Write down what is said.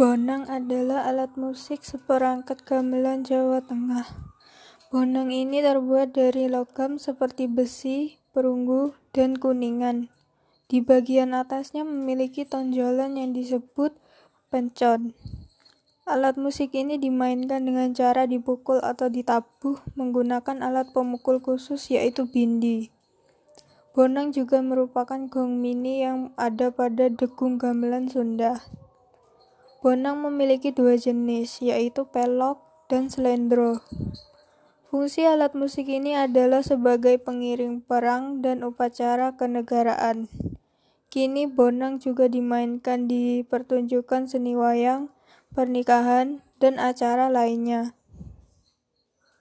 Bonang adalah alat musik seperangkat gamelan Jawa Tengah. Bonang ini terbuat dari logam seperti besi, perunggu, dan kuningan. Di bagian atasnya memiliki tonjolan yang disebut pencon. Alat musik ini dimainkan dengan cara dipukul atau ditabuh menggunakan alat pemukul khusus yaitu bindi. Bonang juga merupakan gong mini yang ada pada degung gamelan Sunda. Bonang memiliki dua jenis, yaitu pelok dan slendro. Fungsi alat musik ini adalah sebagai pengiring perang dan upacara kenegaraan. Kini bonang juga dimainkan di pertunjukan seni wayang, pernikahan, dan acara lainnya.